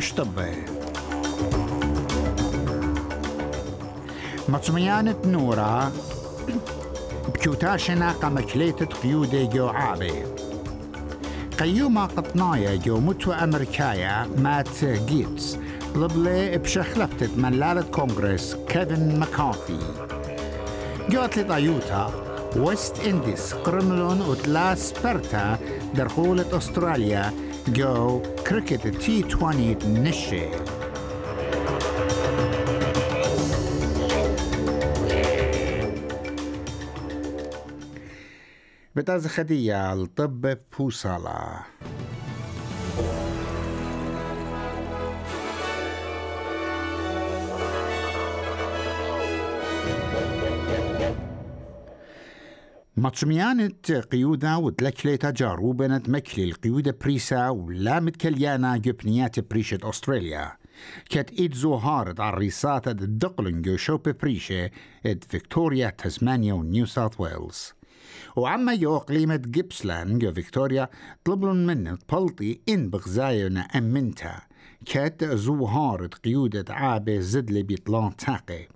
طبي مطميانة نورا بكوتاشنا قمكليتة قيودة جو عابي قيومة قطنايا جو متوى أمريكايا مات جيتس لبلي بشخلفتة ملالة كونغرس كيفن مكارثي جوت لطيوتا ويست انديس قرملون وتلا سبرتا درخولة استراليا جو كريكت تي 20 نشي بتاز خدية الطب بوصالة مطشميانة قيودة وتلكليتا جاروبنة مكلي القيودة بريسا ولا متكليانا جبنيات بريشة أستراليا كت إيد زوهارد على الريساتة الدقلنجو شوب بريشة إد فيكتوريا تسمانيا ونيو ساوث ويلز وعما يو قليمة جو فيكتوريا طلبلن من بلطي إن بغزاينا أمنتا. كت زوهارد قيودة عابة زدلي بيطلان تاقي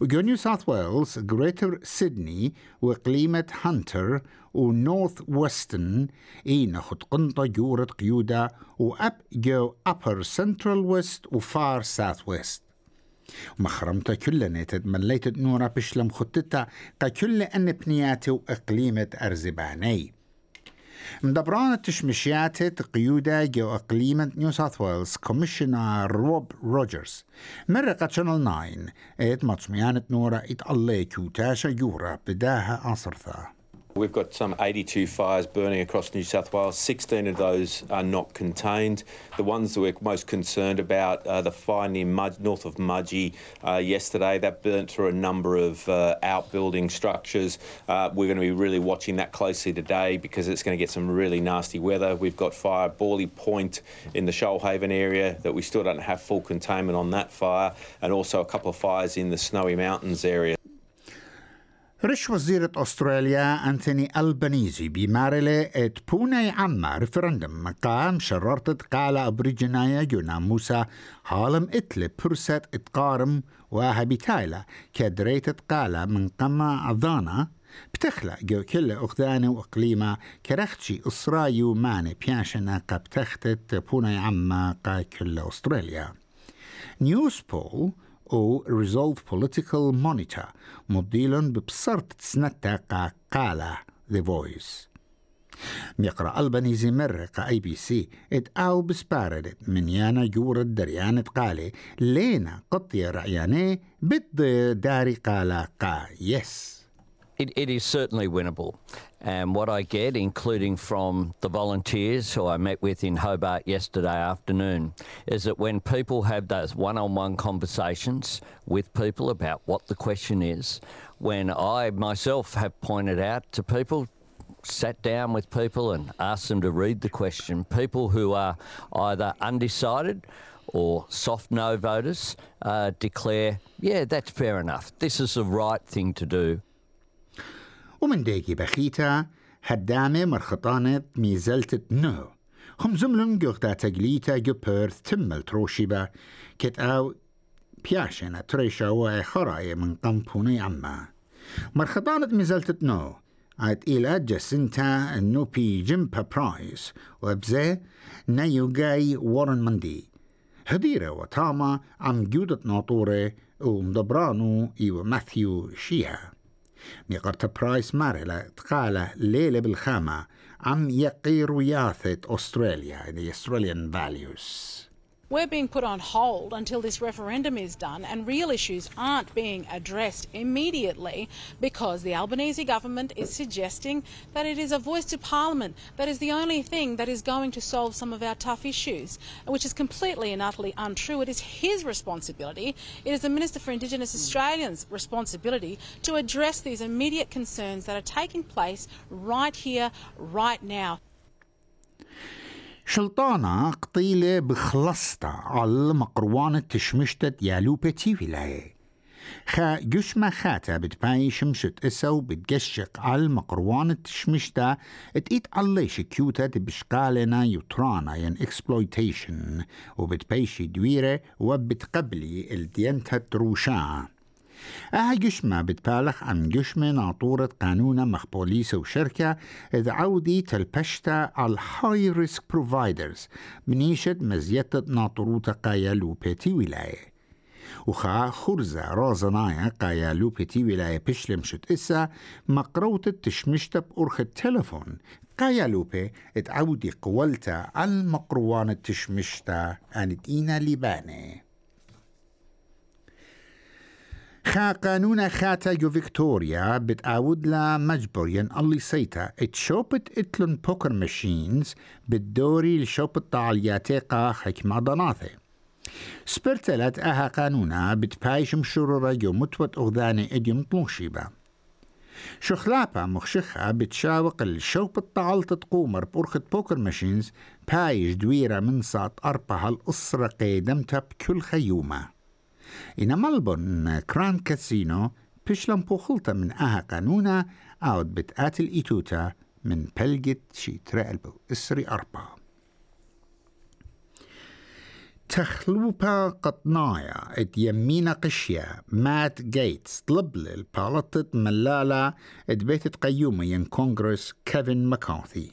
وجو نيو ساوث ويلز جريتر سيدني وإقليمة هانتر ونورث ويسترن إي نخد قنطة جورة قيودة وأب جو أبر سنترال ويست وفار ساوث ويست مخرمتا كل نيتد مليتد نورا بشلم خطتا قا كل أن بنياتي وإقليمة أرزباني. مدبران التشمشيات قيودة جو إقليمة نيو ساوث ويلز كوميشنر روب روجرز. مرقة شانل 9 إيت مطميانة نورا إت الله كوتاشا يورا بداها أصرثا We've got some 82 fires burning across New South Wales. 16 of those are not contained. The ones that we're most concerned about are the fire near Mud, north of Mudgee uh, yesterday. That burnt through a number of uh, outbuilding structures. Uh, we're going to be really watching that closely today because it's going to get some really nasty weather. We've got fire Borley Point in the Shoalhaven area that we still don't have full containment on that fire, and also a couple of fires in the Snowy Mountains area. رش وزيرة أستراليا أنتوني ألبانيزي بمارلة ات بوناي عما ريفرندم مقام شررت قال أبريجنايا جونا موسى هالم إتل برسات إتقارم وهبيتايلا كدريت قال من قما أضانا بتخلق جو كل أخذاني وإقليمة كرختشي إسرايو ماني بياشنا قبتختت بوناي عما قا كل أستراليا نيوز بول أو Resolve Political Monitor مديلون ببصرت تسنتا قا قالة The Voice. ميقرأ ألبانيزي مرقة أي بي سي ات أو بسباردت من يانا جورة دريانة قالي لينا قطية رعياني بد داري قالة قا يس It, it is certainly winnable. And what I get, including from the volunteers who I met with in Hobart yesterday afternoon, is that when people have those one on one conversations with people about what the question is, when I myself have pointed out to people, sat down with people and asked them to read the question, people who are either undecided or soft no voters uh, declare, yeah, that's fair enough. This is the right thing to do. ومن ديكي بخيتا هدامة مرخطانة ميزلت نو. هم زملن جوغتا تقليتا جو بيرث تمل تروشيبا كت آو بياشنا تريشا وخرايا من قنبوني عما. مرخطانة ميزلت نو. عاد إلى جسنتا نوبي جيمبا برايس وبزي نيو جاي وارن مندي هديرة وتاما عم جودة ناطورة ومدبرانو إيو ماثيو شيها ميقرت برايس مارلا تقال ليلة بالخامة عم يقير ياثت أستراليا؟ the Australian values. We're being put on hold until this referendum is done, and real issues aren't being addressed immediately because the Albanese government is suggesting that it is a voice to Parliament that is the only thing that is going to solve some of our tough issues, which is completely and utterly untrue. It is his responsibility, it is the Minister for Indigenous Australians' responsibility to address these immediate concerns that are taking place right here, right now. شلطانة قطيلة بخلصتا على مقروانة تشمشتت يالو بتي ولاية. خا جشما خاتا بتباي شمشت إسو بتقشق على مقروان التشمشتا اتقيت عليش كيوتا بشقالنا يطرانا ين اكسبلويتيشن وبتبايشي دويرة وبتقبلي الدينتا تروشا. أها جشمة بتبالغ عن جشمة ناطورة قانون مخ بوليس وشركة إذ عودي تلبشتا على هاي ريسك بروفايدرز منيشد مزيتة ناطروتا قايا لوبيتي ولاية. وخا خرزة رازنايا قايا لوبيتي ولاية بشلمشت إسا مقروطة تشمشتا بأرخ التلفون. قايا لوبي اتعودي قولتا المقروان التشمشتا أن إينا لباني خا قانون خاتا جو فيكتوريا بتعود لا مجبوريا اللي سيتا. اتشوبت اتلون بوكر ماشينز بالدوري لشوبت طالياتي قا حكمة ضناثي. سبرتلت أها قانونا بتبايش مشرورة جو متوت أغذاني إديم طلوشيبا. شخلابا مخشخة بتشاوق الشوب الطعلت تقومر بأرخة بوكر ماشينز بايش دويرة من ساط أربعة الأسرة قيدمتها بكل خيومة. إن ملبون كران كاسينو بشلم بوخلتا من آها قانونا أود بتآت الإيتوتا من بلجت شي ترقلبو إسري أربعة تخلوبا قطنايا ات يمينا قشيا مات جيتس طلب للبالطة ملالة ات بيت قيومة ين كونغرس كيفن مكارثي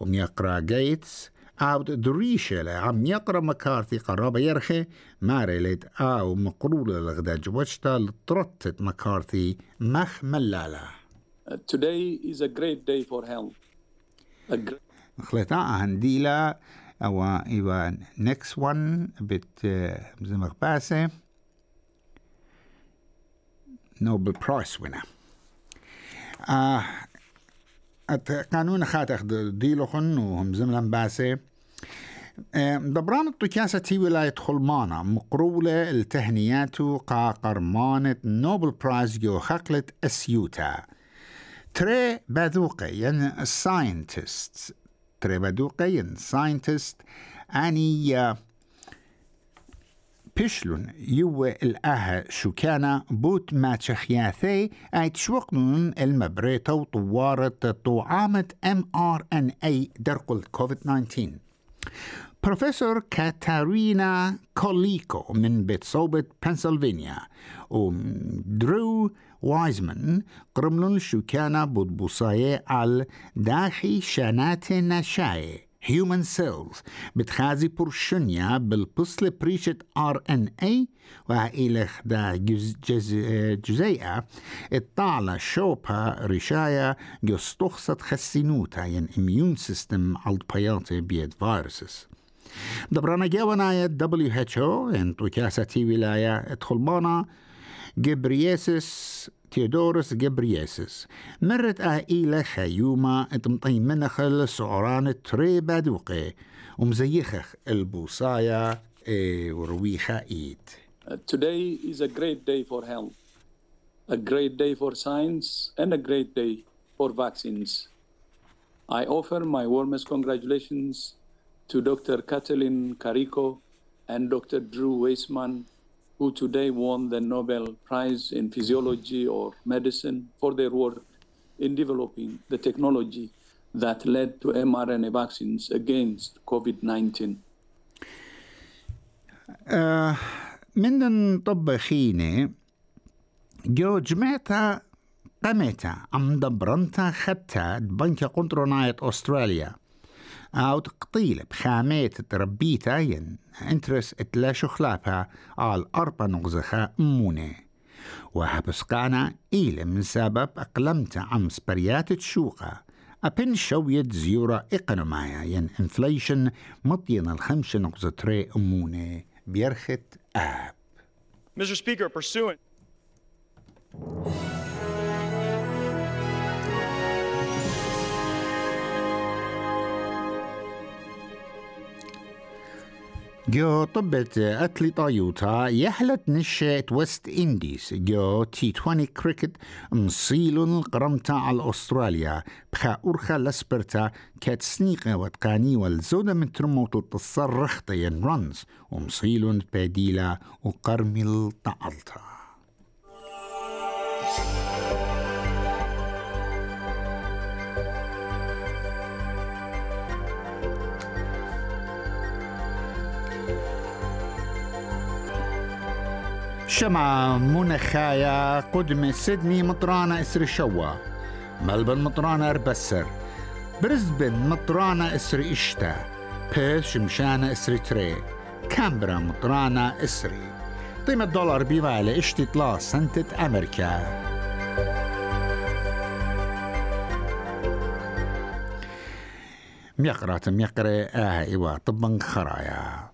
وميقرا جيتس عود دريشة عم يقرأ مكارثي قرابة يرخي مارلت آو مقرولة لغدا جوشتا لطرطت مكارثي مخ ملالة Today is a great day for great خلطا هنديلا أو إيوا next one بت مزمغ باسه نوبل برايس winner. آه قانون خاتخ ديلوخن وهم زملن باسه دبران الطكاسة تي ولاية خلمانة مقرولة التهنيات قا قرمانة نوبل برايز جو خقلة أسيوتا. تري باذوقة ين ساينتست تري باذوقة ين ساينتست أني بشلون يو الأها شكانا بوت ما تشخياثي أي تشوقنون المبريتا وطوارة طعامة ام ار ان اي درقل كوفيد 19 بروفيسور كاتارينا كوليكو من بيت صوبة بنسلفانيا ودرو وايزمان قرملون شوكانا بود بوصاية على داخي شانات نشاي human cells بتخازي برشنيا بالبصل بريشة ار ان اي دا جز جز جزيئة الطالة شوبها رشاية جستخصت خسينوتا ين اميون سيستم على بياطي بيد فيروسس دبرانا جاونا دبليو اتش أو ان توكاسة ولاية ادخل بانا جبريسس تيودورس جبريسس مرت آئيلة خيومة اتمطي منخل سعران تري بادوقي ومزيخخ البوصايا اي ورويخة ايد Uh, today is a great day for health, a great day for science, and a great day for vaccines. I offer my warmest congratulations to Dr. Kathleen Carico and Dr. Drew Weissman, who today won the Nobel Prize in Physiology or Medicine for their work in developing the technology that led to mRNA vaccines against COVID 19. آه من طبخيني جو جمعتا قمتا عم دبرنتا خدتا بنك قنطروناية أستراليا أو تقطيل بخامات تربيتا ين انترس اتلا شخلابها على أربع نغزخة أموني وحبسقانا إيل من سبب أقلمتا عم سبريات تشوقة. أبن شوية زيورة إقنومايا ين إنفليشن مطين الخمس نقطة تري أموني بيرخت آب. Mr. Speaker, pursuant جو طبت أتلي طايوتا يحلت نشة وست إنديز جو تي 20 كريكت مصيلون القرمتا على أستراليا بخا أرخا لسبرتا كات سنيقة وتقاني والزودة من ترموت التصرخ ين رنز ومصيلون باديلا وقرمي الطعلتا شمع منخايا قدم سيدني مطرانة إسر شوا ملبن مطرانة أربسر برزبن مطرانة إسر إشتا بيث شمشانة إسر تري كامبرا مطرانة إسري قيمة دولار بيفالة إشتي طلا سنتة أمريكا. ميقرات ميقرة آه إيوا طبن خرايا.